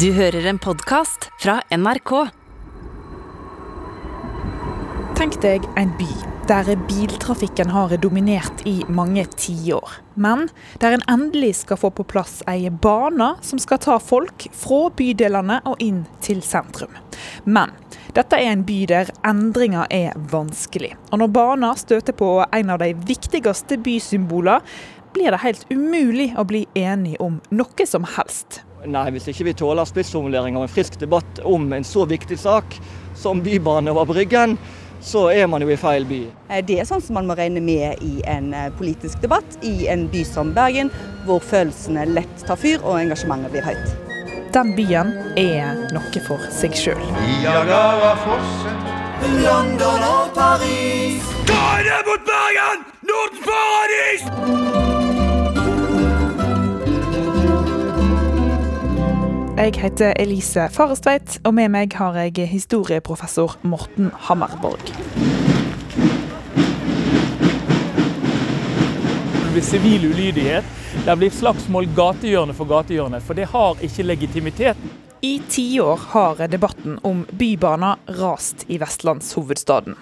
Du hører en podkast fra NRK. Tenk deg en by der biltrafikken har dominert i mange tiår. Men der en endelig skal få på plass ei bane som skal ta folk fra bydelene og inn til sentrum. Men dette er en by der endringer er vanskelig. Og når banen støter på en av de viktigste bysymbolene, blir det helt umulig å bli enig om noe som helst. Nei, hvis ikke vi tåler spissformuleringer og en frisk debatt om en så viktig sak som bybane over Bryggen, så er man jo i feil by. Eh, Det er sånn som man må regne med i en eh, politisk debatt i en by som Bergen, hvor følelsene lett tar fyr og engasjementet blir høyt. Den byen er noe for seg sjøl. Niagarafossen. London og Paris. Ta det mot Bergen! Nordens paradis! Jeg heter Elise Farestveit, og med meg har jeg historieprofessor Morten Hammerborg. Det blir sivil ulydighet. Det blir slagsmål gatehjørne for gatehjørne, for det har ikke legitimitet. I tiår har debatten om bybaner rast i vestlandshovedstaden.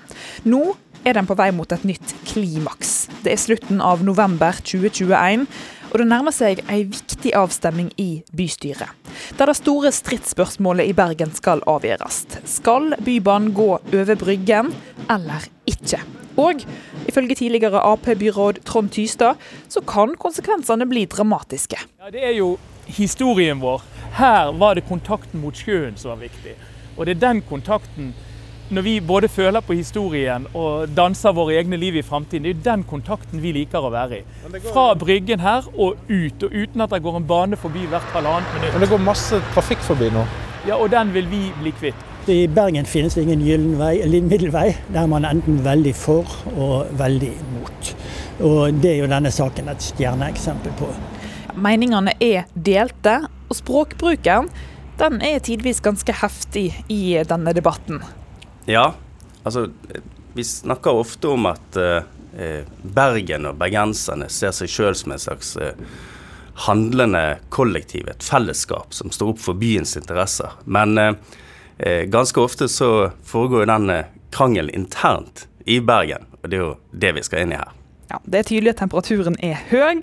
Nå er den på vei mot et nytt klimaks. Det er slutten av november 2021, og det nærmer seg ei viktig avstemning i bystyret. Der det store stridsspørsmålet i Bergen skal avgjøres. Skal Bybanen gå over Bryggen eller ikke? Og ifølge tidligere Ap-byråd Trond Tystad, så kan konsekvensene bli dramatiske. Ja, det er jo historien vår. Her var det kontakten mot sjøen som var viktig. Og det er den kontakten, når vi både føler på historien og danser våre egne liv i framtiden, det er jo den kontakten vi liker å være i. Fra Bryggen her og ut, og uten at det går en bane forbi hvert halvannet minutt. Men det går masse trafikk forbi nå. Ja, og den vil vi bli kvitt. I Bergen finnes det ingen gyllen vei, eller middelvei, der man er enten veldig for og veldig mot. Og Det er jo denne saken et stjerneeksempel på. Meningene er delte, og språkbruken den er tidvis ganske heftig i denne debatten. Ja, altså vi snakker ofte om at eh, Bergen og bergenserne ser seg sjøl som en slags eh, handlende kollektiv, et fellesskap som står opp for byens interesser. Men eh, eh, ganske ofte så foregår jo den eh, krangelen internt i Bergen, og det er jo det vi skal inn i her. Ja, det er tydelig at temperaturen er høy,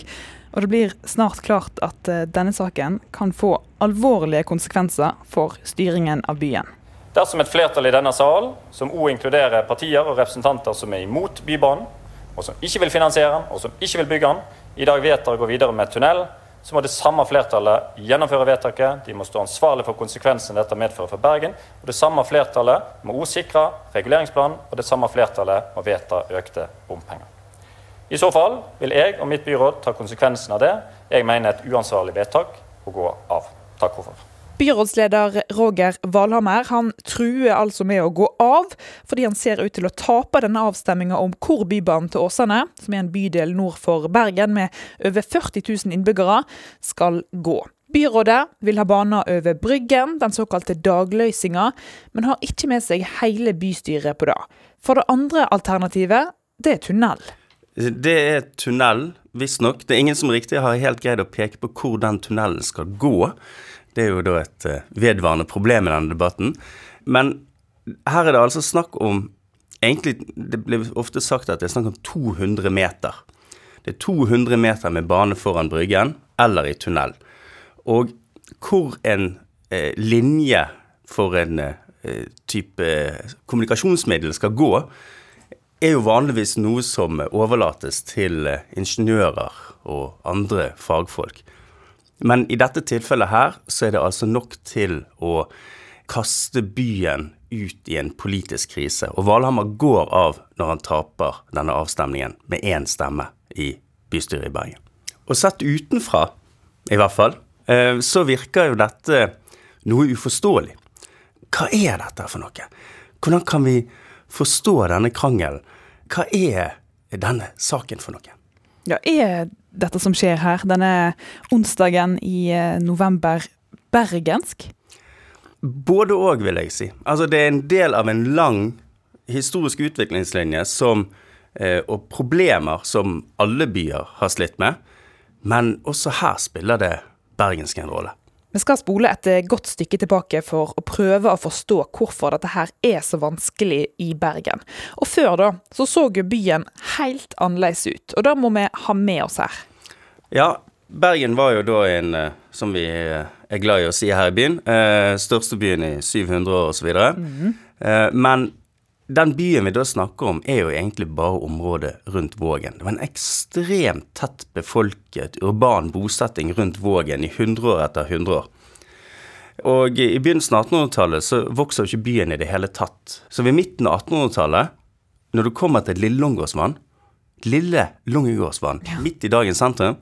og det blir snart klart at eh, denne saken kan få alvorlige konsekvenser for styringen av byen. Dersom et flertall i denne sal, som òg inkluderer partier og representanter som er imot Bybanen, og som ikke vil finansiere den, og som ikke vil bygge den, i dag vedtar å gå videre med tunnel, så må det samme flertallet gjennomføre vedtaket. De må stå ansvarlig for konsekvensene dette medfører for Bergen. Og det samme flertallet må også sikre reguleringsplanen, og det samme flertallet må vedta økte bompenger. I så fall vil jeg og mitt byråd ta konsekvensen av det. Jeg mener et uansvarlig vedtak å gå av. Takk for. Byrådsleder Roger Valhammer han truer altså med å gå av, fordi han ser ut til å tape denne avstemminga om hvor Bybanen til Åsane, som er en bydel nord for Bergen med over 40 000 innbyggere, skal gå. Byrådet vil ha baner over Bryggen, den såkalte dagløysinga, men har ikke med seg hele bystyret på det. For det andre alternativet, det er tunnel. Det er tunnel, visstnok. Det er ingen som riktig har helt greid å peke på hvor den tunnelen skal gå. Det er jo da et uh, vedvarende problem i denne debatten. Men her er det altså snakk om Egentlig det blir ofte sagt at det er snakk om 200 meter. Det er 200 meter med bane foran Bryggen eller i tunnel. Og hvor en eh, linje for en eh, type kommunikasjonsmiddel skal gå, er jo vanligvis noe som overlates til eh, ingeniører og andre fagfolk. Men i dette tilfellet her så er det altså nok til å kaste byen ut i en politisk krise. Og Valhammer går av når han taper denne avstemningen med én stemme i bystyret i Bergen. Og sett utenfra, i hvert fall, eh, så virker jo dette noe uforståelig. Hva er dette for noe? Hvordan kan vi forstå denne krangelen? Hva er denne saken for noe? Ja, er dette som skjer her, denne onsdagen i eh, november, bergensk? Både òg, vil jeg si. Altså, det er en del av en lang historisk utviklingslinje som, eh, og problemer som alle byer har slitt med. Men også her spiller det bergensk en rolle. Vi skal spole et godt stykke tilbake for å prøve å forstå hvorfor dette her er så vanskelig i Bergen. Og før da, så så jo byen helt annerledes ut, og det må vi ha med oss her. Ja, Bergen var jo da en, eh, som vi eh, er glad i å si her i byen, eh, største byen i 700 år osv. Mm eh, men den byen vi da snakker om, er jo egentlig bare området rundt Vågen. Det var en ekstremt tett befolket urban bosetting rundt Vågen i hundreår etter hundreår. Og i begynnelsen av 1800-tallet så vokser jo ikke byen i det hele tatt. Så ved midten av 1800-tallet, når du kommer til Lille Lungegårdsvann, Lille Lungegårdsvann, ja. midt i dagens sentrum,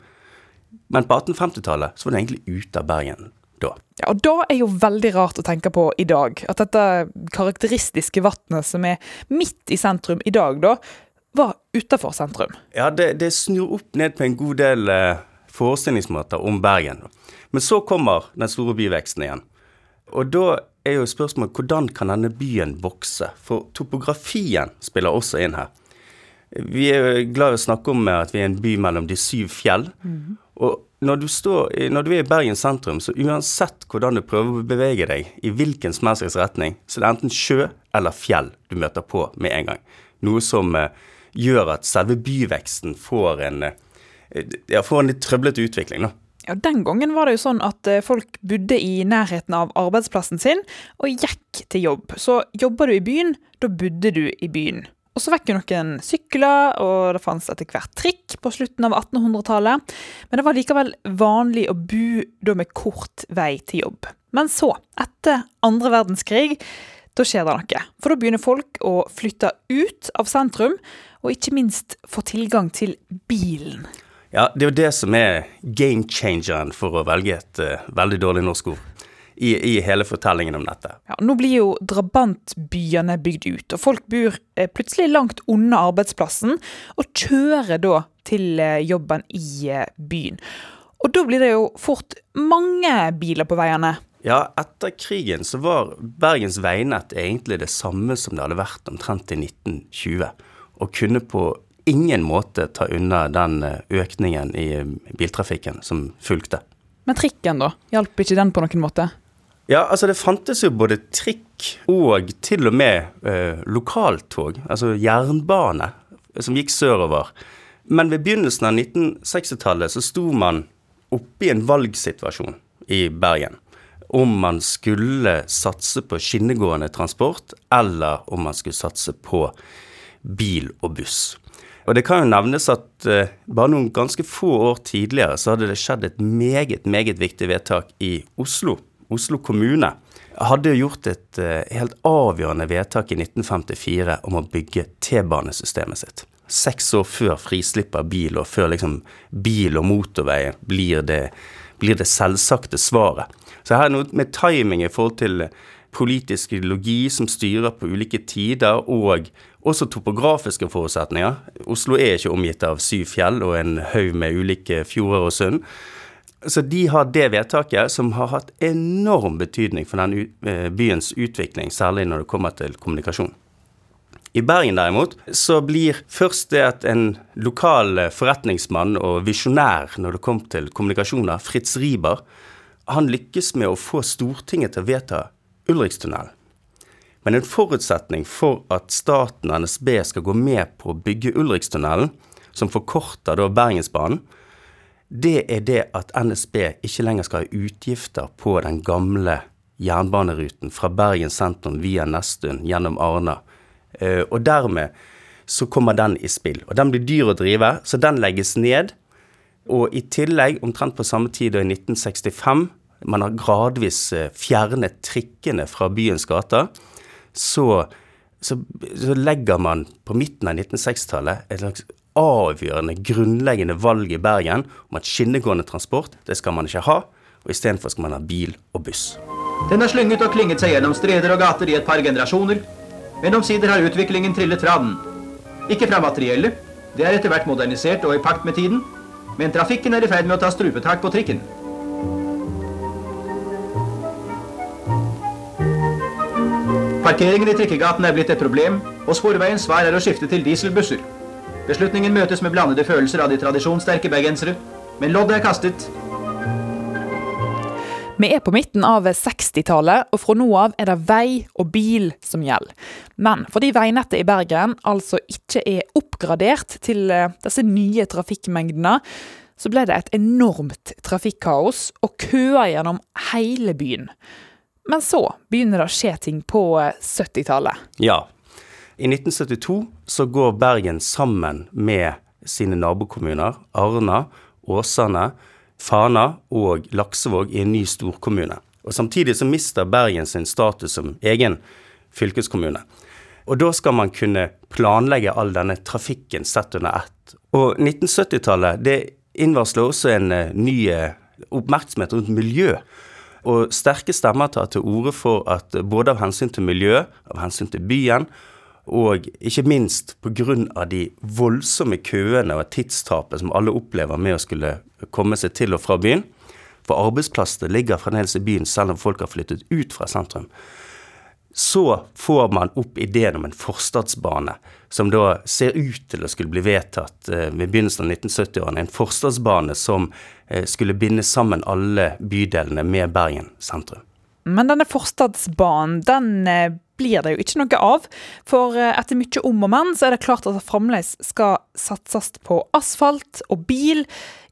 men på 1850-tallet så var det egentlig ute av Bergen da. Ja, og da er jo veldig rart å tenke på i dag, at dette karakteristiske vannet som er midt i sentrum i dag, da, var utafor sentrum. Ja, det, det, snur opp ned på en god del eh, forestillingsmåter om Bergen. Men så kommer den store byveksten igjen. Og da er jo spørsmålet hvordan kan denne byen vokse? For topografien spiller også inn her. Vi er glad i å snakke om at vi er en by mellom de syv fjell. Mm. Og når du, står, når du er i Bergen sentrum, så uansett hvordan du prøver å bevege deg i hvilken som helst retning, så det er enten sjø eller fjell du møter på med en gang. Noe som eh, gjør at selve byveksten får en, eh, ja, får en litt trøblete utvikling. da. Ja, Den gangen var det jo sånn at uh, folk bodde i nærheten av arbeidsplassen sin og gikk til jobb. Så jobber du i byen, da bodde du i byen. Og så fikk jo noen sykler, og det fantes etter hvert trikk på slutten av 1800-tallet. Men det var likevel vanlig å bo med kort vei til jobb. Men så, etter andre verdenskrig, da skjer det noe. For da begynner folk å flytte ut av sentrum, og ikke minst få tilgang til bilen. Ja, det er jo det som er game changeren, for å velge et uh, veldig dårlig norsk ord i, i, hele fortellingen om dette. Ja, nå blir jo drabantbyene bygd ut, og folk bor eh, plutselig langt unna arbeidsplassen og kjører da til eh, jobben i eh, byen. Og da blir det jo fort mange biler på veiene. Ja, etter krigen så var Bergens veinett egentlig det samme som det hadde vært omtrent i 1920, og kunne på ingen måte ta unna den økningen i biltrafikken som fulgte. Men trikken, da? Hjalp ikke den på noen måte? Ja, altså det fantes jo både trikk og til og med eh, lokaltog, altså jernbane, som gikk sørover. Men ved begynnelsen av 1960-tallet så sto man oppe i en valgsituasjon i Bergen. Om man skulle satse på skinnegående transport, eller om man skulle satse på bil og buss. Og det kan jo nevnes at eh, bare noen ganske få år tidligere så hadde det skjedd et meget, meget viktig vedtak i Oslo Oslo kommune hadde gjort et uh, helt avgjørende vedtak i 1954 om å bygge T-banesystemet sitt. Seks år før frislipp av bil, og før liksom bil og motorvei blir det, blir det selvsagte svaret. Så her er noe med timing i forhold til politisk ideologi som styrer på ulike tider, og også topografiske forutsetninger. Oslo er ikke omgitt av syv fjell og en haug med ulike fjorder og sund. Så de har det vedtaket som har hatt enorm betydning for den eh, byens utvikling, særlig når det kommer til kommunikasjon. I Bergen derimot så blir først det at en lokal eh, forretningsmann og visjonær når det kom til kommunikasjoner, Fritz Riiber, han lykkes med å få Stortinget til å vedta Ulrikstunnelen. Men en forutsetning for at staten og NSB skal gå med på å bygge Ulrikstunnelen, som forkorter da Bergensbanen, det er det at NSB ikke lenger skal ha utgifter på den gamle jernbaneruten fra Bergen sentrum via Nesttun gjennom Arna. Eh, og dermed så kommer den i spill. Og den blir dyr å drive, så den legges ned. Og i tillegg, omtrent på samme tid og i 1965, man har gradvis eh, fjernet trikkene fra byens gater, så, så, så legger man på midten av 1960-tallet et slags avgjørende, grunnleggende valg i Bergen om at skinnegående transport, det skal man ikke ha, og istedenfor skal man ha bil og buss. Den har slynget og klinget seg gjennom streder og gater i et par generasjoner, men omsider har utviklingen trillet fra den. Ikke fra materiellet, det er etter hvert modernisert og i pakt med tiden, men trafikken er i ferd med å ta strupetak på trikken. Parkeringen i trikkegaten er blitt et problem, og Sporveiens svar er å skifte til dieselbusser. Beslutningen møtes med blandede følelser av de tradisjonssterke bergensere, men loddet er kastet. Vi er på midten av 60-tallet, og fra nå av er det vei og bil som gjelder. Men fordi veinettet i Bergen altså ikke er oppgradert til eh, disse nye trafikkmengdene, så ble det et enormt trafikkaos og køer gjennom hele byen. Men så begynner det å skje ting på 70-tallet. Ja. I 1972 så går Bergen sammen med sine nabokommuner, Arna, Åsane, Fana og Laksevåg i en ny storkommune. Og Samtidig så mister Bergen sin status som egen fylkeskommune. Og da skal man kunne planlegge all denne trafikken sett under ett. Og 1970-tallet det innvarsler også en uh, ny uh, oppmerksomhet rundt miljø. Og sterke stemmer tar til orde for at uh, både av hensyn til miljø, av hensyn til byen, og ikke minst pga. de voldsomme køene og tidstapet som alle opplever med å skulle komme seg til og fra byen. For arbeidsplassene ligger fremdeles i byen selv om folk har flyttet ut fra sentrum. Så får man opp ideen om en forstadsbane, som da ser ut til å skulle bli vedtatt eh, ved begynnelsen av 1970-årene. En forstadsbane som eh, skulle binde sammen alle bydelene med Bergen sentrum. Men denne forstadsbanen, den eh, blir det jo ikke noe av. For etter mye om og men, så er det klart at det fremdeles skal satses på asfalt og bil.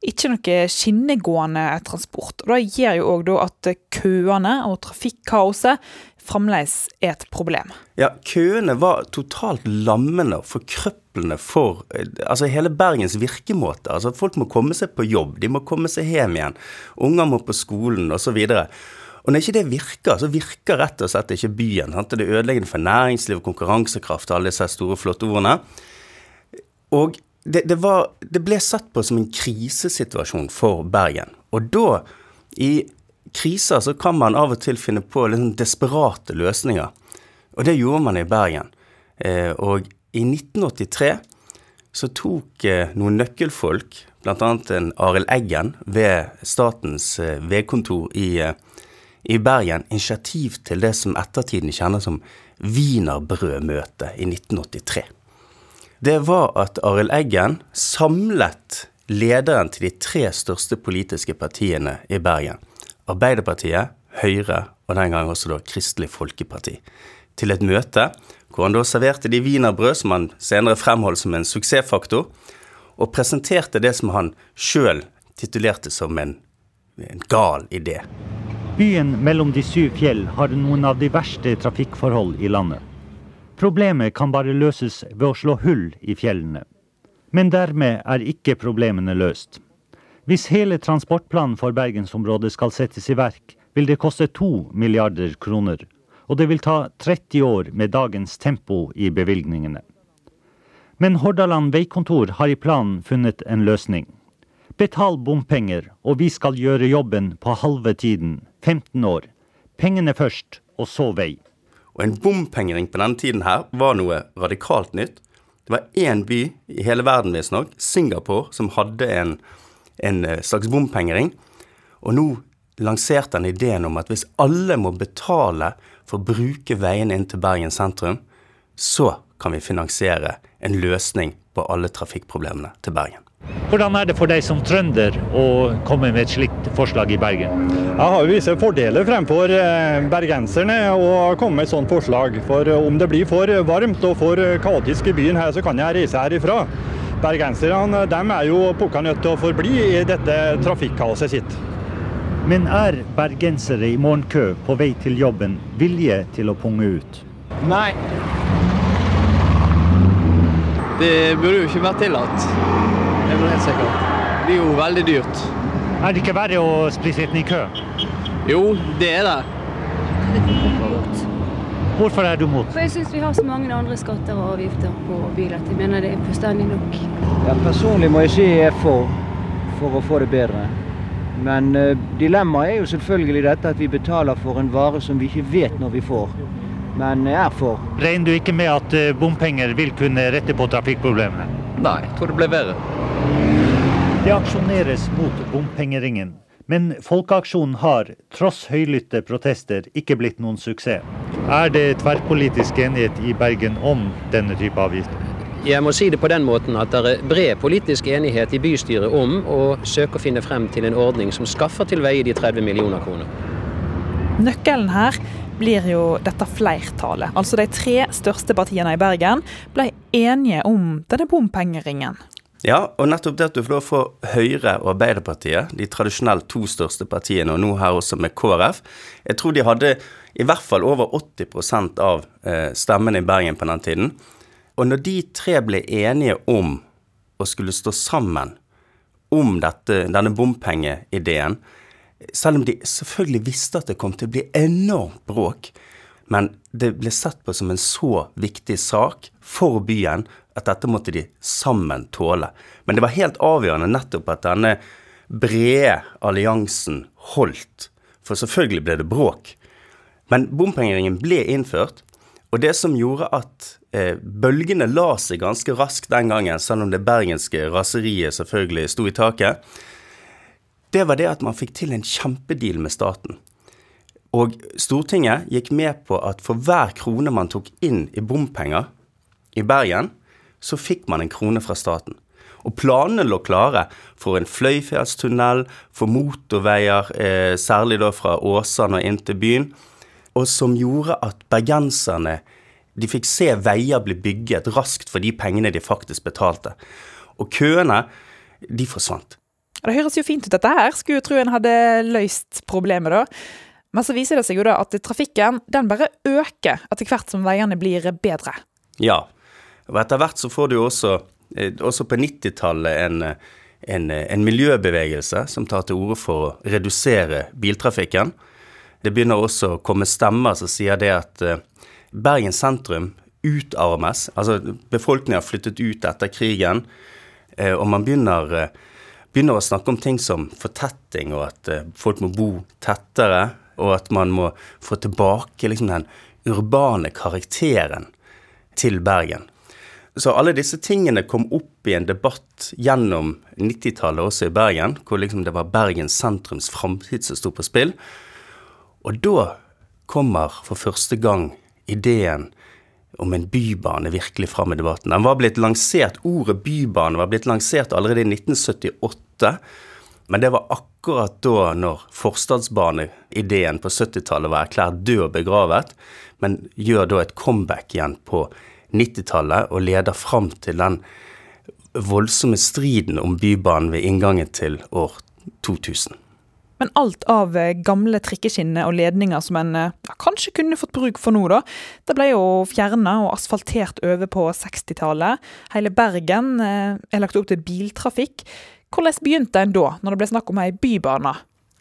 Ikke noe skinnegående transport. Og Det gjør jo òg at køene og trafikkaoset fremdeles er et problem. Ja, køene var totalt lammende og forkrøplende for eh, altså hele Bergens virkemåte. Altså Folk må komme seg på jobb, de må komme seg hjem igjen. Unger må på skolen osv. Og når ikke det virker, så virker rett og slett ikke byen. Sant? Det er ødeleggende for næringsliv, og konkurransekraft og alle disse store, flotte ordene. Og det, det, var, det, ble satt på som en krisesituasjon for Bergen. Og da, i kriser, så kan man av og til finne på sånn desperate løsninger. Og det gjorde man i Bergen. Eh, og i 1983 så tok eh, noen nøkkelfolk, bl.a. en Arild Eggen ved Statens eh, vegkontor i i Bergen initiativ til det som ettertiden kjenner som Wienerbrødmøtet i 1983. Det var at Arild Eggen samlet lederen til de tre største politiske partiene i Bergen, Arbeiderpartiet, Høyre og den gang også da Kristelig Folkeparti, til et møte hvor han da serverte de wienerbrød som han senere fremholdt som en suksessfaktor, og presenterte det som han sjøl titulerte som en, en gal idé. Byen mellom de syv fjell har noen av de verste trafikkforhold i landet. Problemet kan bare løses ved å slå hull i fjellene. Men dermed er ikke problemene løst. Hvis hele transportplanen for bergensområdet skal settes i verk, vil det koste to milliarder kroner. Og det vil ta 30 år med dagens tempo i bevilgningene. Men Hordaland veikontor har i planen funnet en løsning. Betal bompenger, og vi skal gjøre jobben på halve tiden. 15 år. Pengene først, og så vei. Og En bompengering på denne tiden her var noe radikalt nytt. Det var én by i hele verden, visstnok, Singapore, som hadde en, en eh, slags bompengering. Og nå lanserte han ideen om at hvis alle må betale for å bruke veien inn til Bergen sentrum, så kan vi finansiere en løsning på alle trafikkproblemene til Bergen. Hvordan er det for deg som trønder å komme med et slikt forslag i Bergen? Jeg har visse fordeler fremfor eh, bergenserne å komme med et sånt forslag. For eh, om det blir for varmt og for kaotisk i byen her, så kan jeg reise herifra. Bergenserne de er jo pukka nødt til å forbli i dette trafikkaoset sitt. Men er bergensere i morgenkø på vei til jobben vilje til å punge ut? Nei. Det burde jo ikke vært tillatt. Det er helt sikkert. Det blir jo veldig dyrt. Er det ikke verre å bli sittende i kø? Jo, det er det. Hvorfor er du mot? For Jeg syns vi har så mange andre skatter og avgifter på bil at jeg mener det er fullstendig nok. Ja, personlig må jeg si jeg er for, for å få det bedre. Men uh, dilemmaet er jo selvfølgelig dette at vi betaler for en vare som vi ikke vet når vi får. Men jeg er for. Regner du ikke med at uh, bompenger vil kunne rette på trafikkproblemene? Nei, jeg tror det blir verre. Det aksjoneres mot bompengeringen. Men Folkeaksjonen har, tross høylytte protester, ikke blitt noen suksess. Er det tverrpolitisk enighet i Bergen om denne type avgifter? Jeg må si det på den måten at det er bred politisk enighet i bystyret om å søke å finne frem til en ordning som skaffer til veie de 30 millioner kroner. Nøkkelen her blir jo dette flertallet. Altså de tre største partiene i Bergen ble enige om denne bompengeringen. Ja, og nettopp det at du får lov å Høyre og Arbeiderpartiet, de tradisjonelt to største partiene, og nå her også med KrF Jeg tror de hadde i hvert fall over 80% av eh, stemmene i Bergen på den tiden. Og når de tre ble enige om å skulle stå sammen om dette, denne bompengeideen, selv om de selvfølgelig visste at det kom til å bli enormt bråk, men det ble sett på som en så viktig sak for byen at dette måtte de sammen tåle. Men det var helt avgjørende nettopp at denne brede alliansen holdt. For selvfølgelig ble det bråk. Men bompengeringen ble innført. Og det som gjorde at eh, bølgene la seg ganske raskt den gangen, selv om det bergenske raseriet selvfølgelig sto i taket, det var det at man fikk til en kjempedeal med staten. Og Stortinget gikk med på at for hver krone man tok inn i bompenger i Bergen, så fikk man en krone fra staten. Og planene lå klare for en Fløyfjellstunnel, for motorveier, eh, særlig da fra Åsane og inn til byen, og som gjorde at bergenserne de fikk se veier bli bygget raskt for de pengene de faktisk betalte. Og køene, de forsvant. Det høres jo fint ut dette her, skulle jo tro en hadde løst problemet da. Men så viser det seg jo da at trafikken den bare øker etter hvert som veiene blir bedre. Ja, og etter hvert så får du også, eh, også på 90-tallet en, en, en, miljøbevegelse som tar til orde for å redusere biltrafikken. Det begynner også å komme stemmer som sier det at eh, Bergen sentrum utarmes. Altså befolkningen har flyttet ut etter krigen, eh, og man begynner, begynner å snakke om ting som fortetting, og at folk må bo tettere, og at man må få tilbake liksom den urbane karakteren til Bergen. Så alle disse tingene kom opp i en debatt gjennom 90-tallet også i Bergen, hvor liksom det var Bergens sentrums framtid som sto på spill. Og da kommer for første gang ideen om en bybane virkelig fram i debatten. Den var blitt lansert, Ordet bybane var blitt lansert allerede i 1978. Men det var akkurat da når forstadsbaneideen på 70-tallet var erklært død og begravet, men gjør da et comeback igjen på 90-tallet og leder fram til den voldsomme striden om Bybanen ved inngangen til år 2000. Men alt av eh, gamle trikkeskinner og ledninger som en eh, ja, kanskje kunne fått bruk for nå, da, det ble jo fjerna og asfaltert over på 60-tallet. Hele Bergen eh, er lagt opp til biltrafikk. Hvordan begynte en da, når det ble snakk om ei bybane?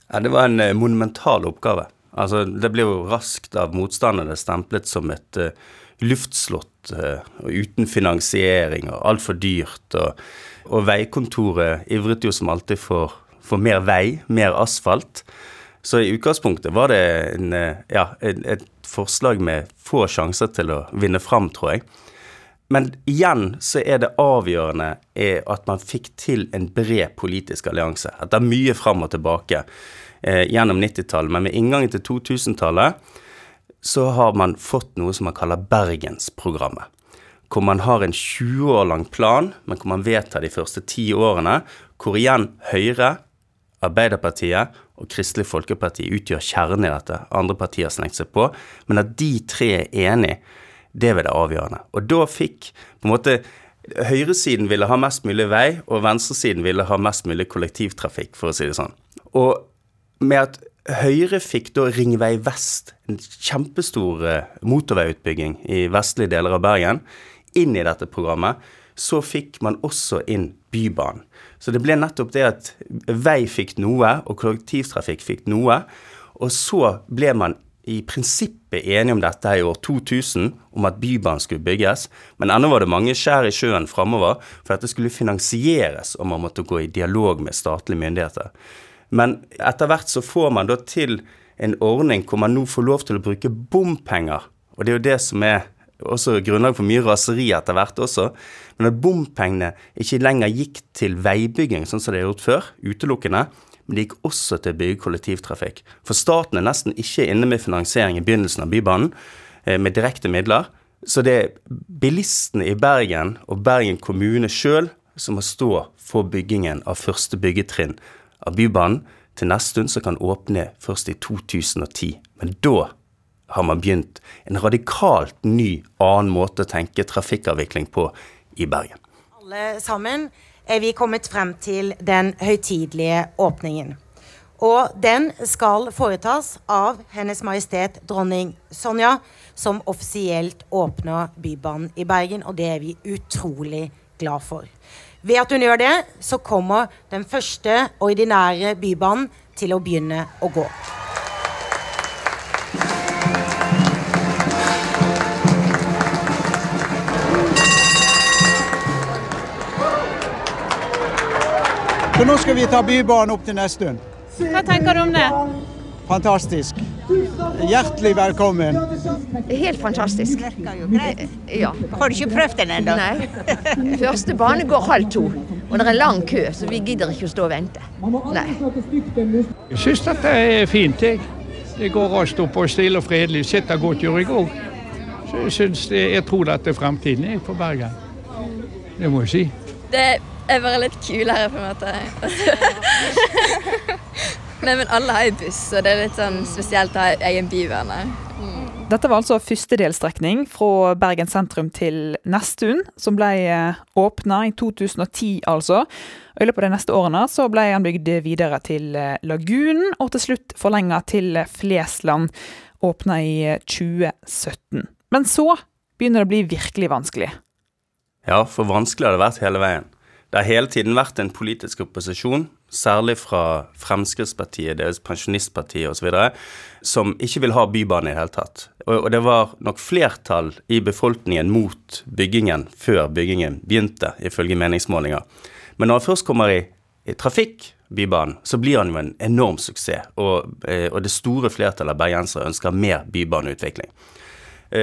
Ja, det var en monumental oppgave. Altså, det ble jo raskt av motstanderne stemplet som et uh, luftslott uh, uten finansiering og altfor dyrt. Og, og, veikontoret ivret jo som alltid for, for, mer vei, mer asfalt. Så i utgangspunktet var det en, uh, ja, et, forslag med få sjanser til å vinne fram, tror jeg. Men igjen så er det avgjørende er at man fikk til en bred politisk allianse. Etter mye fram og tilbake eh, gjennom 90-tallet. Men med inngangen til 2000-tallet så har man fått noe som man kaller Bergensprogrammet. Hvor man har en 20 år lang plan, men hvor man vedtar de første ti årene. Hvor igjen Høyre, Arbeiderpartiet og Kristelig Folkeparti utgjør kjernen i dette. Andre partier har seg på. Men at de tre er enige, det var det avgjørende. Og da fikk på en måte Høyresiden ville ha mest mulig vei, og venstresiden ville ha mest mulig kollektivtrafikk, for å si det sånn. Og med at Høyre fikk da Ringvei Vest, en kjempestor eh, motorveiutbygging i vestlige deler av Bergen, inn i dette programmet. Så fikk man også inn Bybanen. Så det ble nettopp det at vei fikk noe, og kollektivtrafikk fikk noe. Og så ble man i prinsippet enige om dette i år 2000, om at Bybanen skulle bygges. Men ennå var det mange skjær i sjøen framover, for dette skulle finansieres, og man måtte gå i dialog med statlige myndigheter. Men etter hvert så får man da til en ordning hvor man nå får lov til å bruke bompenger. Og det er jo det som er også grunnlag for mye raseri etter hvert også. Men at bompengene ikke lenger gikk til veibygging, sånn som det er gjort før, utelukkende, men det gikk også til å bygge kollektivtrafikk. For staten er nesten ikke inne med finansiering i begynnelsen av Bybanen, eh, med direkte midler. Så det er bilistene i Bergen og Bergen kommune sjøl som må stå for byggingen av første byggetrinn av Bybanen. til Nesttun som kan åpne først i 2010. Men da har man begynt en radikalt ny, annen måte å tenke trafikkavvikling på i Bergen. Alle sammen er vi kommet frem til den høytidelige åpningen. Og den skal foretas av Hennes Majestet Dronning Sonja, som offisielt åpner Bybanen i Bergen, og det er vi utrolig glad for. Ved at hun gjør det, så kommer den første ordinære bybanen til å begynne å gå. Så nå skal vi ta Bybanen opp til Nesttun. Hva tenker du om det? Fantastisk. Hjertelig velkommen. Helt fantastisk. Ja. Har du ikke prøvd den ennå? Nei. Første bane går halv to, og det er lang kø, så vi gidder ikke å stå og vente. Nei. Jeg syns dette er fint. Jeg. Det går raskt opp og stille og fredelig. Sitter godt gjør jeg òg. Så jeg, synes det, jeg tror dette er fremtiden jeg, for Bergen. Det må jeg si. Det er bare litt kulere, på en måte. Nei, men alle har jo buss, så det er litt sånn spesielt å ha egen byvane. Dette var altså første delstrekning fra Bergen sentrum til Nesttun, som ble åpna i 2010, altså. I løpet av de neste årene så ble han bygd videre til Lagunen, og til slutt forlenga til Flesland, åpna i 2017. Men så begynner det å bli virkelig vanskelig. Ja, for vanskelig har det vært hele veien. Det har hele tiden vært en politisk opposisjon, særlig fra Fremskrittspartiet, deres pensjonistparti osv., som ikke vil ha bybane i det hele tatt. Og det var nok flertall i befolkningen mot byggingen før byggingen begynte, ifølge meningsmålinger. Men når han først kommer i, i trafikk, Bybanen, så blir han jo en enorm suksess. Og, og det store flertallet av bergensere ønsker mer bybaneutvikling.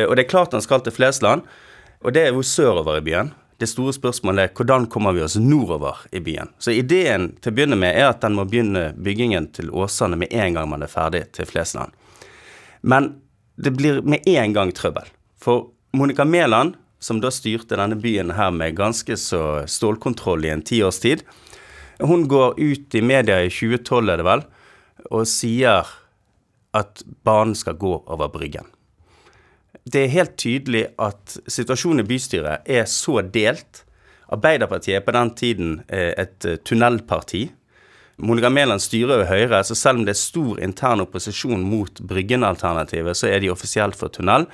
Og det er klart han skal til Flesland, og det er jo sørover i byen. Det store spørsmålet er hvordan kommer vi oss nordover i byen. Så ideen til å begynne med er at den må begynne byggingen til Åsane med en gang man er ferdig til Flesland. Men det blir med en gang trøbbel. For Monica Mæland, som da styrte denne byen her med ganske så stålkontroll i en tiårs tid, hun går ut i media i 2012, er det vel, og sier at banen skal gå over Bryggen det er helt tydelig at situasjonen i bystyret er så delt. Arbeiderpartiet er på den tiden et tunnelparti. Monica Mæland styrer jo Høyre, så selv om det er stor intern opposisjon mot Bryggen-alternativet, så er de offisielt for tunnel.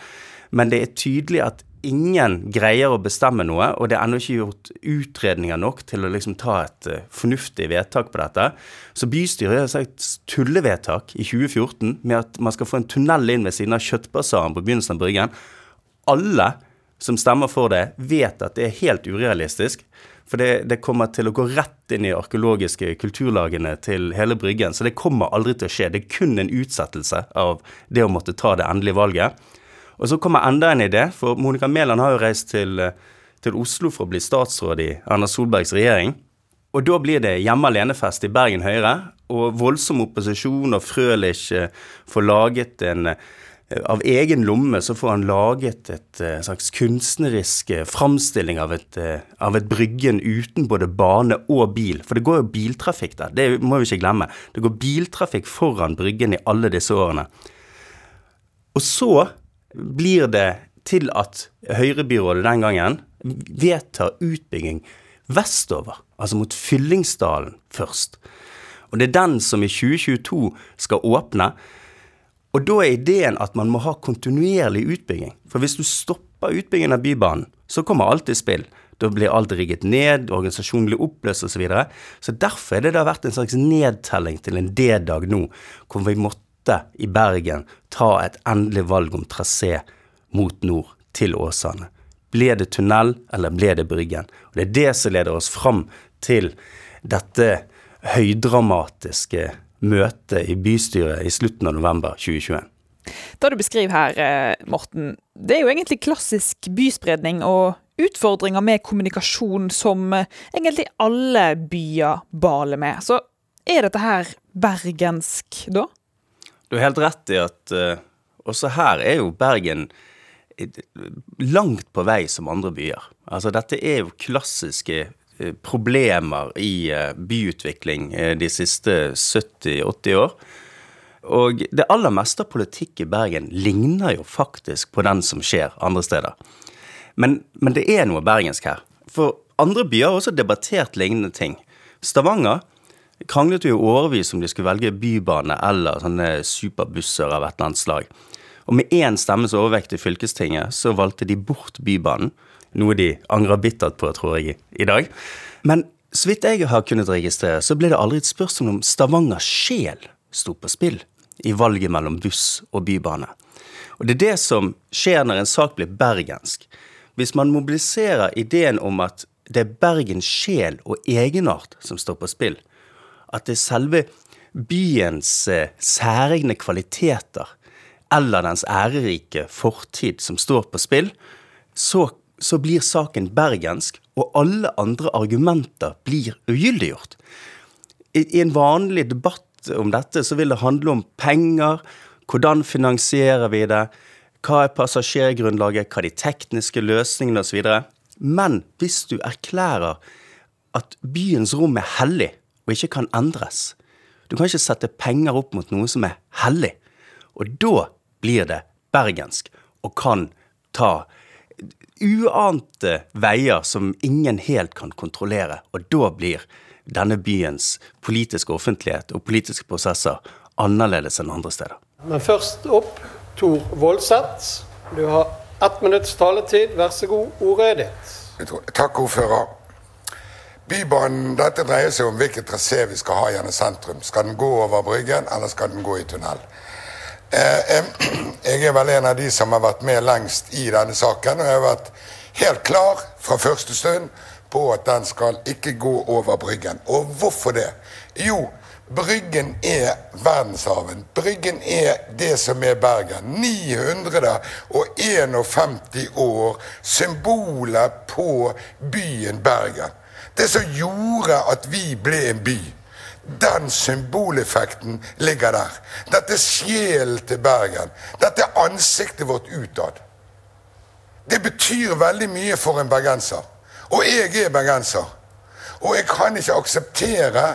Men det er tydelig at ingen greier å bestemme noe, og det er ennå ikke gjort utredninger nok til å liksom ta et uh, fornuftig vedtak på dette. Så bystyret har sagt tullevedtak i 2014 med at man skal få en tunnel inn ved siden av Kjøttbasaren på begynnelsen av Bryggen. Alle som stemmer for det, vet at det er helt urealistisk. For det, det kommer til å gå rett inn i arkeologiske kulturlagene til hele Bryggen. Så det kommer aldri til å skje. Det er kun en utsettelse av det å måtte ta det endelige valget. Og så kommer enda en idé, for Monica Mæland har jo reist til, til, Oslo for å bli statsråd i Erna Solbergs regjering. Og da blir det hjemme alene-fest i Bergen Høyre, og voldsom opposisjon, og Frølich får laget en av egen lomme så får han laget et slags kunstnerisk framstilling av et, av et Bryggen uten både bane og bil. For det går jo biltrafikk der, det må vi ikke glemme. Det går biltrafikk foran Bryggen i alle disse årene. Og så blir det til at Høyrebyrådet den gangen vedtar utbygging vestover, altså mot Fyllingsdalen først. Og det er den som i 2022 skal åpne. Og da er ideen at man må ha kontinuerlig utbygging. For hvis du stopper utbyggingen av Bybanen, så kommer alt i spill. Da blir alt rigget ned, organisasjonen blir oppløst osv. Så, videre. så derfor er det da vært en slags nedtelling til en D-dag nå, hvor vi måtte i Bergen ta et endelig valg om trasé mot nord, til Åsane. Ble det tunnel, eller ble det Bryggen? Og Det er det som leder oss fram til dette høydramatiske møtet i bystyret i slutten av november 2021. Det du beskriver her, Morten, det er jo egentlig klassisk byspredning og utfordringer med kommunikasjon som egentlig alle byer baler med. Så er dette her bergensk, da? Du har helt rett i at uh, også her er jo Bergen langt på vei som andre byer. Altså dette er jo klassiske eh, problemer i eh, byutvikling de siste 70-80 år. Og det aller meste av politikk i Bergen ligner jo faktisk på den som skjer andre steder. Men, men det er noe bergensk her. For andre byer har også debattert lignende ting. Stavanger kranglet jo i årevis om de skulle velge bybane eller sånne superbusser av et eller annet slag. Og med én stemmes overvekt i fylkestinget så valgte de bort Bybanen. Noe de angrer bittert på, tror jeg, i dag. Men så vidt jeg har kunnet registrere, så ble det aldri et spørsmål om Stavangers sjel sto på spill i valget mellom buss og bybane. Og det er det som skjer når en sak blir bergensk. Hvis man mobiliserer ideen om at det er Bergens sjel og egenart som står på spill, at det er selve byens eh, særegne kvaliteter eller dens ærerike fortid som står på spill, så, så blir saken bergensk, og alle andre argumenter blir ugyldiggjort. I, I en vanlig debatt om dette så vil det handle om penger, hvordan finansierer vi det, hva er passasjergrunnlaget, hva er de tekniske løsningene osv. Men hvis du erklærer at byens rom er hellig og ikke kan endres Du kan ikke sette penger opp mot noe som er hellig. Og da blir det bergensk og kan ta uante veier som ingen helt kan kontrollere. Og da blir denne byens politiske offentlighet og politiske prosesser annerledes enn andre steder. Men først opp Tor Voldseth. Du har ett minutts taletid. Vær så god, ordet er ditt. Takk, ordfører. Bybanen, dette dreier seg om hvilken trasé vi skal ha gjennom sentrum. Skal den gå over Bryggen, eller skal den gå i tunnel? Eh, jeg er vel en av de som har vært med lengst i denne saken, og jeg har vært helt klar fra første stund på at den skal ikke gå over Bryggen. Og hvorfor det? Jo, Bryggen er verdenshaven. Bryggen er det som er Bergen. 951 år, symbolet på byen Bergen. Det som gjorde at vi ble en by. Den symboleffekten ligger der. Dette er sjelen til Bergen. Dette er ansiktet vårt utad. Det betyr veldig mye for en bergenser. Og jeg er bergenser. Og jeg kan ikke akseptere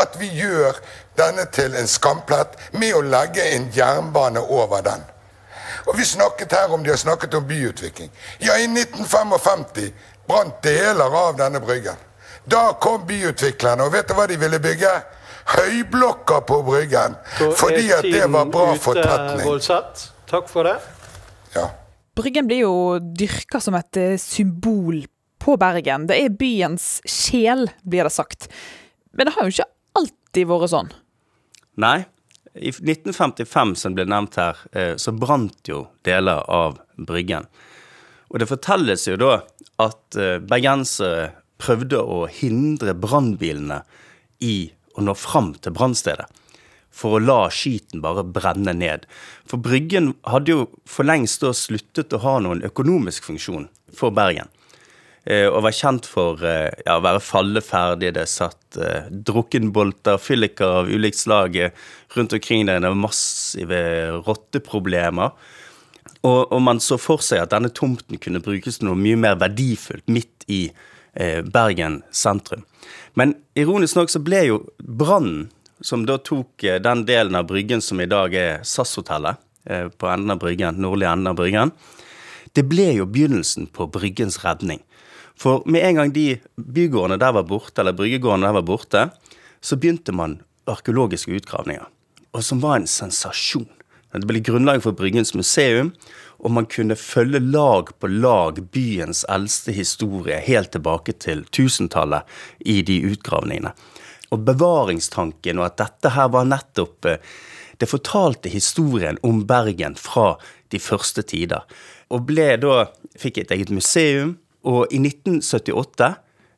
at vi gjør denne til en skamplett med å legge en jernbane over den. Og Vi snakket her om de har snakket om byutvikling. Ja, i 1955 brant deler av denne bryggen. Da kom byutviklerne, og vet du hva de ville bygge? Høyblokker på Bryggen. Fordi at det var bra for tetning. Takk for det. Ja. Bryggen blir jo dyrka som et eh, symbol på Bergen. Det er byens sjel, blir det sagt. Men det har jo ikke alltid vært sånn. Nei. I 1955, som ble nevnt her, eh, så brant jo deler av Bryggen. Og det fortelles jo da at eh, bergensere prøvde å hindre brannbilene i å nå fram til brannstedet. For å la skiten bare brenne ned. For Bryggen hadde jo for lengst da sluttet å ha noen økonomisk funksjon for Bergen. Eh, og var kjent for eh, ja, å være falleferdig. Det satt eh, drukkenbolter, fylliker av ulikt slag rundt omkring der. Det var massive rotteproblemer. Og, og, man så for seg at denne tomten kunne brukes til noe mye mer verdifullt midt i eh, Bergen sentrum. Men ironisk nok så ble jo brannen, som da tok eh, den delen av Bryggen som i dag er SAS-hotellet, eh, på enden av Bryggen, nordlig enden av Bryggen, det ble jo begynnelsen på Bryggens redning. For med en gang de bygårdene der var borte, eller bryggegårdene der var borte, så begynte man arkeologiske utgravninger. Og som var en sensasjon. Det ble grunnlag for Bryggens museum, og man kunne følge lag på lag byens eldste historie helt tilbake til 1000-tallet i de utgravningene. Og bevaringstanken, og at dette her var nettopp eh, Det fortalte historien om Bergen fra de første tider. Og ble da Fikk et eget museum, og i 1978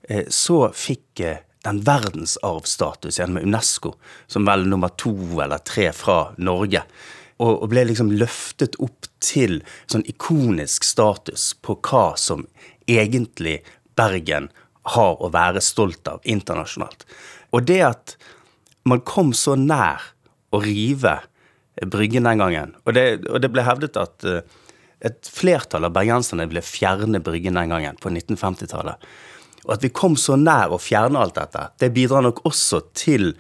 eh, så fikk eh, den verdensarvstatus gjennom UNESCO, som vel nummer to eller tre fra Norge. Og, ble liksom løftet opp til sånn ikonisk status på hva som egentlig Bergen har å være stolt av internasjonalt. Og det at man kom så nær å rive Bryggen den gangen, og det, og det ble hevdet at uh, et flertall av bergenserne ville fjerne Bryggen den gangen, på 1950-tallet. Og at vi kom så nær å fjerne alt dette, det bidrar nok også til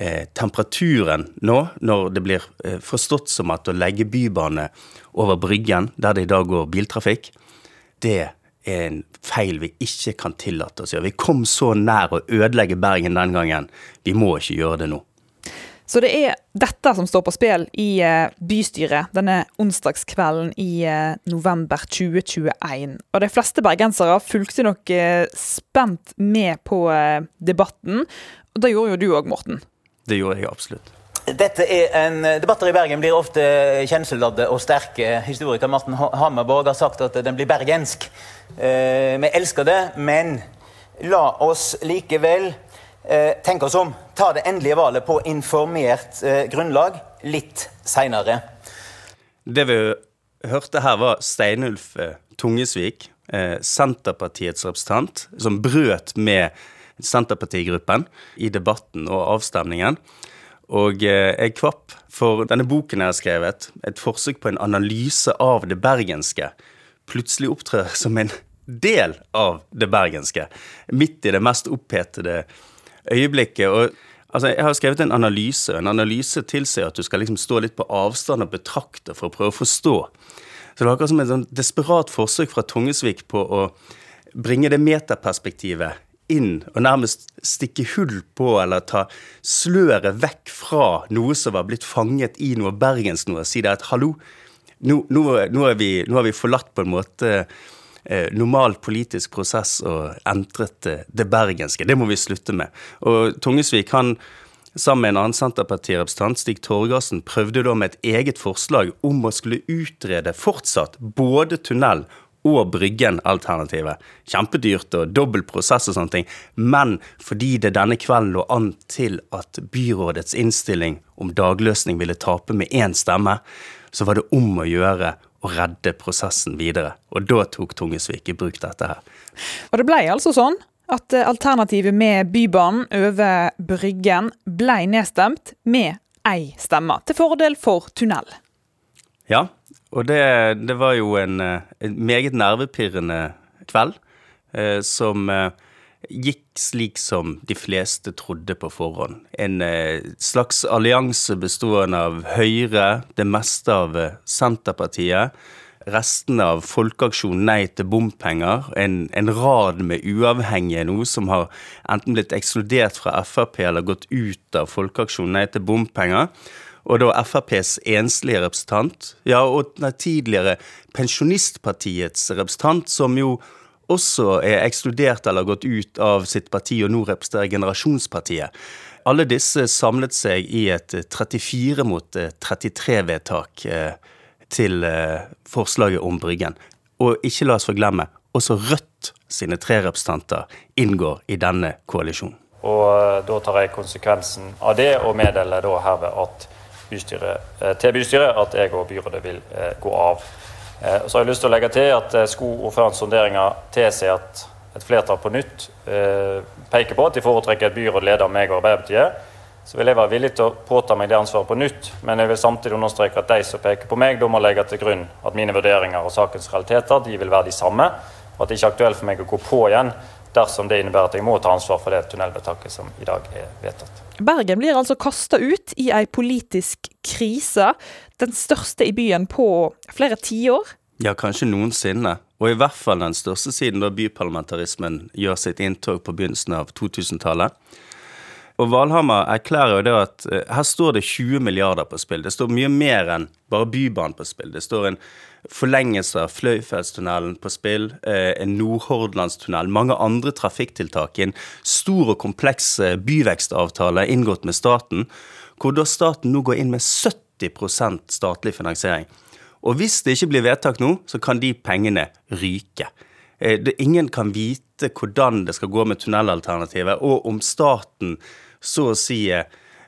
eh, temperaturen nå, når det blir eh, forstått som at å legge bybane over Bryggen, der det i dag går biltrafikk, det er en feil vi ikke kan tillate oss å gjøre. Vi kom så nær å ødelegge Bergen den gangen. Vi må ikke gjøre det nå. Så det er dette som står på spill i eh, bystyret denne onsdagskvelden i november 2021. Og de fleste bergensere fulgte nok spent med på debatten. Og det gjorde jo du òg, Morten. Det gjorde jeg absolutt. Dette er en, Debatter i Bergen blir ofte kjenselsladde og sterke. Historiker Martin Hammerborg har sagt at den blir bergensk. Eh, vi elsker det, men la oss likevel eh, tenke oss om. Ta det endelige valget på informert eh, grunnlag litt seinere. Det vi hørte her, var Steinulf eh, Tungesvik, eh, Senterpartiets representant, som brøt med Senterpartigruppen i debatten og avstemningen. Og eh, jeg kvapp, for denne boken jeg har skrevet, et forsøk på en analyse av det bergenske, plutselig opptrer som en del av det bergenske. Midt i det mest opphetede øyeblikket. og Altså, Jeg har skrevet en analyse. En analyse tilsier at du skal liksom stå litt på avstand og betrakte for å prøve å forstå. Så det var akkurat som et sånn desperat forsøk fra Tungesvik på å bringe det metaperspektivet inn og nærmest stikke hull på eller ta sløret vekk fra noe som var blitt fanget i noe bergensk noe, si det at hallo, nå, nå, nå, vi, nå, har vi forlatt på en måte eh, normal politisk prosess og entret eh, det bergenske. Det må vi slutte med. Og Tungesvik han sammen med en annen Senterpartirepresentant, Stig Torgersen, prøvde da med et eget forslag om å skulle utrede fortsatt både tunnel og Bryggen-alternativet. Kjempedyrt og dobbel prosess og sånne ting. Men fordi det denne kvelden lå an til at byrådets innstilling om dagløsning ville tape med én stemme, så var det om å gjøre å redde prosessen videre. Og da tok Tungesvik i bruk dette her. Og det ble altså sånn at alternativet med Bybanen over Bryggen ble nedstemt med ei stemme, til fordel for tunnel. Ja, og det, det var jo en, eh, en, meget nervepirrende kveld, eh, som eh, gikk slik som de fleste trodde på forhånd. En eh, slags allianse bestående av Høyre, det meste av Senterpartiet, restene av Folkeaksjon nei til bompenger, en, en rad med uavhengige nå som har enten blitt ekskludert fra Frp eller gått ut av Folkeaksjon nei til bompenger og da FrPs enslige representant, ja, og den tidligere Pensjonistpartiets representant, som jo også er ekskludert eller gått ut av sitt parti og nå representerer Generasjonspartiet. Alle disse samlet seg i et 34 mot 33-vedtak eh, til eh, forslaget om Bryggen. Og ikke la oss forglemme, også Rødt sine tre representanter inngår i denne koalisjonen. Og eh, da tar jeg konsekvensen av det og meddeler da herved at bystyret, eh, til bystyret at jeg og byrådet vil eh, gå av. Eh, så har jeg lyst til å legge til at skulle ordførerens sonderinger tilsi at et flertall på nytt peker på at de foretrekker et byråd ledet av meg og Arbeiderpartiet. Så vil jeg være villig til å påta meg det ansvaret på nytt, men jeg vil samtidig understreke at de som peker på meg, da må legge til grunn at mine vurderinger og sakens realiteter de vil være de samme, og at det ikke er aktuelt for meg å gå på igjen dersom det innebærer at jeg må ta ansvar for det tunnelvedtaket som i dag er vedtatt. Bergen blir altså kasta ut i ei politisk krise, den største i byen på flere tiår. Ja, kanskje noensinne. Og i hvert fall den største siden da byparlamentarismen gjør sitt inntog på begynnelsen av 2000-tallet. Og Valhammer erklærer jo det at uh, her står det 20 milliarder på spill. Det står mye mer enn bare Bybanen på spill. Det står en forlengelse av Fløyfeldstunnelen på spill, uh, en Nordhordlandstunnel, mange andre trafikktiltak i en stor og kompleks eh, byvekstavtale inngått med staten, hvor da staten nå går inn med 70% statlig finansiering. Og hvis det ikke blir vedtak nå, så kan de pengene ryke. Ingen kan vite hvordan det skal gå med tunnelalternativet, og om staten så å si eh,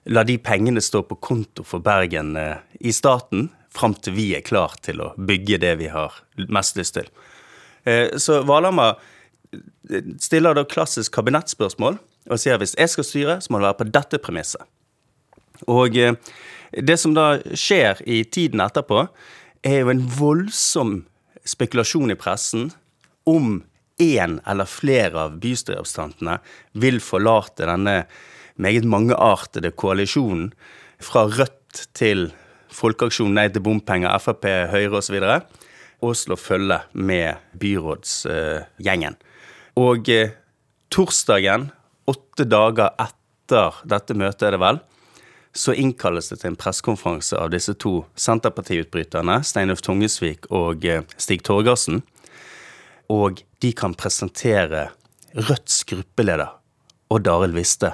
la de pengene stå på konto for Bergen eh, i staten fram til vi er klar til å bygge det vi har mest lyst til. Eh, så Valhammer stiller da klassisk kabinettspørsmål og sier hvis jeg skal styre, så må det være på dette premisset. Og det som da skjer i tiden etterpå, er jo en voldsom spekulasjon i pressen om én eller flere av bystyrerepresentantene vil forlate denne meget mangeartede koalisjonen, fra Rødt til Folkeaksjon Nei til bompenger, Frp, Høyre osv., og slå følge med byrådsgjengen. Og eh, torsdagen, åtte dager etter dette møtet, er det vel, så innkalles det til en pressekonferanse av disse to Senterparti-utbryterne, Steinulf Tungesvik og eh, Stig Torgersen. Og de kan presentere Rødts gruppeleder, Odd Arild Viste,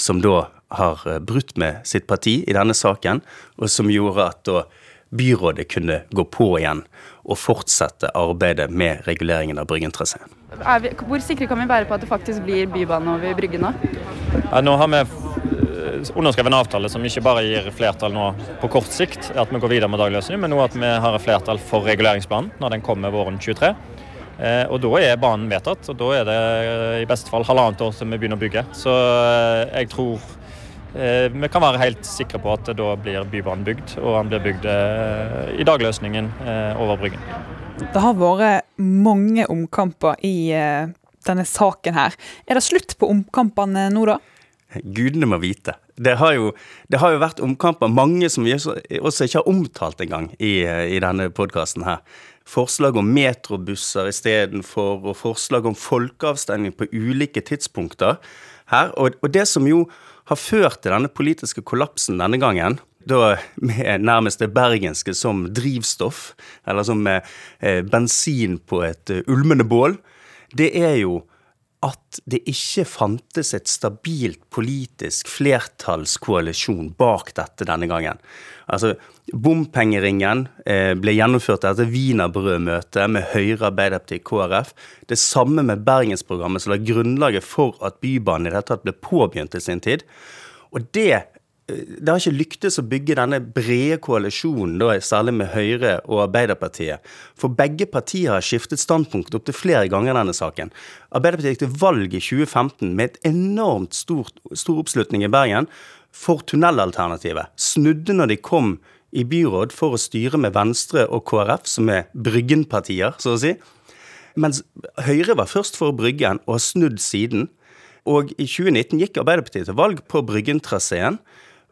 som da har eh, brutt med sitt parti i denne saken, og som gjorde at da byrådet kunne gå på igjen og fortsette arbeidet med reguleringen av Bryggen-traseen. Hvor sikre kan vi være på at det faktisk blir bybane over Bryggen nå? Ja, nå har vi eh, underskrevet en avtale som ikke bare gir flertall nå på kort sikt, at vi går videre med dagløsning, men nå at vi har flertall for reguleringsplanen når den kommer våren 23. Eh, og Da er banen vedtatt, og da er det i beste fall halvannet år til vi begynner å bygge. Så jeg tror Eh, vi kan være helt sikre på at da blir Bybanen bygd, og han blir bygd eh, i dagløsningen eh, over Bryggen. Det har vært mange omkamper i denne saken her. Er det slutt på omkampene nå, da? Gudene må vite. Det har jo, det har jo vært omkamper, mange som vi også, ikke har omtalt engang i, i denne podkasten her. Forslag om metrobusser istedenfor, og forslag om folkeavstemning på ulike tidspunkter her. Og, og det som jo har ført til denne politiske kollapsen denne gangen, da med nærmest det bergenske som drivstoff, eller som eh, bensin på et uh, ulmende bål, det er jo at det ikke fantes et stabilt politisk flertallskoalisjon bak dette denne gangen. Altså, Bompengeringen eh, ble gjennomført etter wienerbrødmøtet med Høyre, Arbeiderpartiet, KrF. Det samme med Bergensprogrammet, som la grunnlaget for at Bybanen i det hele tatt ble påbegynt i sin tid. Og det, det har ikke lyktes å bygge denne brede koalisjonen, da, særlig med Høyre og Arbeiderpartiet. For begge partier har skiftet standpunkt opptil flere ganger i denne saken. Arbeiderpartiet gikk til valg i 2015 med et enormt stort, stor oppslutning i Bergen for tunnelalternativet. Snudde når de kom i byråd for å styre med Venstre og KrF, som er Bryggen-partier, så å si. Mens Høyre var først for Bryggen og har snudd siden. Og i 2019 gikk Arbeiderpartiet til valg på Bryggen-traseen.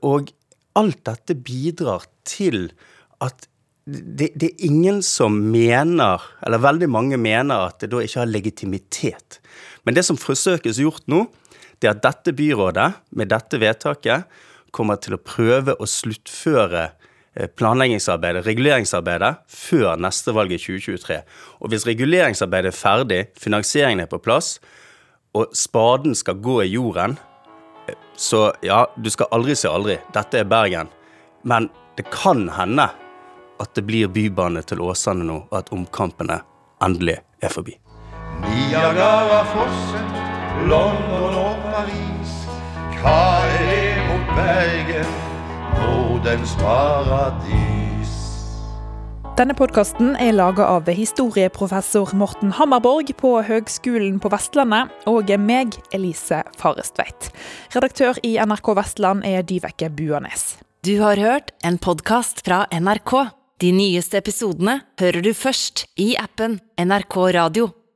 Og alt dette bidrar til at det, det, er ingen som mener, eller veldig mange mener, at det da ikke har legitimitet. Men det som forsøkes gjort nå, det er at dette byrådet, med dette vedtaket, kommer til å prøve å sluttføre Eh, planleggingsarbeidet, reguleringsarbeidet, før neste valg i 2023. Og hvis reguleringsarbeidet er ferdig, finansieringen er på plass, og spaden skal gå i jorden, så ja, du skal aldri si aldri. Dette er Bergen. Men det kan hende at det blir bybane til Åsane nå, og at omkampene endelig er forbi. Niagarafossen, London og Paris. Hva er det mot Bergen? Nordens paradis. Denne podkasten er laga av historieprofessor Morten Hammerborg på Høgskolen på Vestlandet og meg, Elise Farestveit. Redaktør i NRK Vestland er Dyveke Buanes. Du har hørt en podkast fra NRK. De nyeste episodene hører du først i appen NRK Radio.